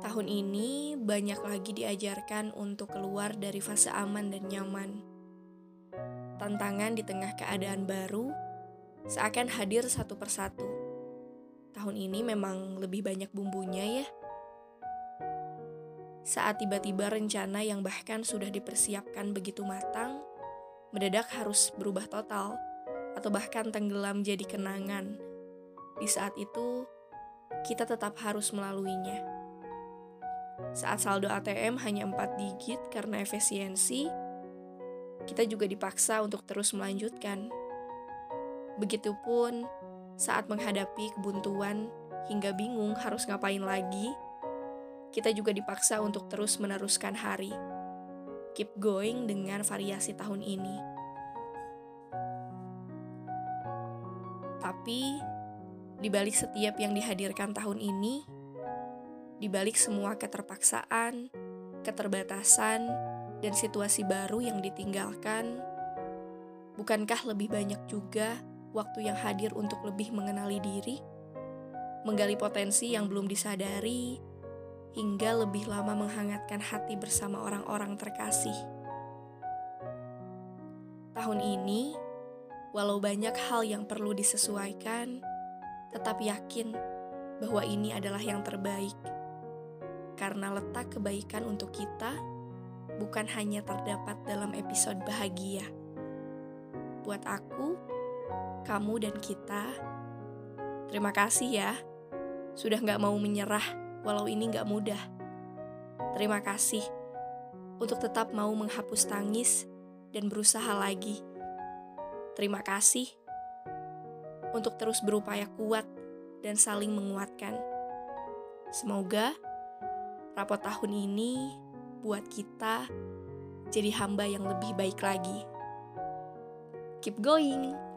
Tahun ini banyak lagi diajarkan untuk keluar dari fase aman dan nyaman. Tantangan di tengah keadaan baru seakan hadir satu persatu. Tahun ini memang lebih banyak bumbunya ya. Saat tiba-tiba rencana yang bahkan sudah dipersiapkan begitu matang, mendadak harus berubah total atau bahkan tenggelam jadi kenangan. Di saat itu, kita tetap harus melaluinya. Saat saldo ATM hanya 4 digit karena efisiensi, kita juga dipaksa untuk terus melanjutkan. Begitupun saat menghadapi kebuntuan hingga bingung harus ngapain lagi, kita juga dipaksa untuk terus meneruskan hari. Keep going dengan variasi tahun ini. Tapi, di balik setiap yang dihadirkan tahun ini, di balik semua keterpaksaan, keterbatasan, dan situasi baru yang ditinggalkan, bukankah lebih banyak juga waktu yang hadir untuk lebih mengenali diri, menggali potensi yang belum disadari, hingga lebih lama menghangatkan hati bersama orang-orang terkasih? Tahun ini, walau banyak hal yang perlu disesuaikan, tetap yakin bahwa ini adalah yang terbaik karena letak kebaikan untuk kita bukan hanya terdapat dalam episode bahagia. Buat aku, kamu dan kita, terima kasih ya sudah gak mau menyerah walau ini gak mudah. Terima kasih untuk tetap mau menghapus tangis dan berusaha lagi. Terima kasih untuk terus berupaya kuat dan saling menguatkan. Semoga rapot tahun ini buat kita jadi hamba yang lebih baik lagi. Keep going.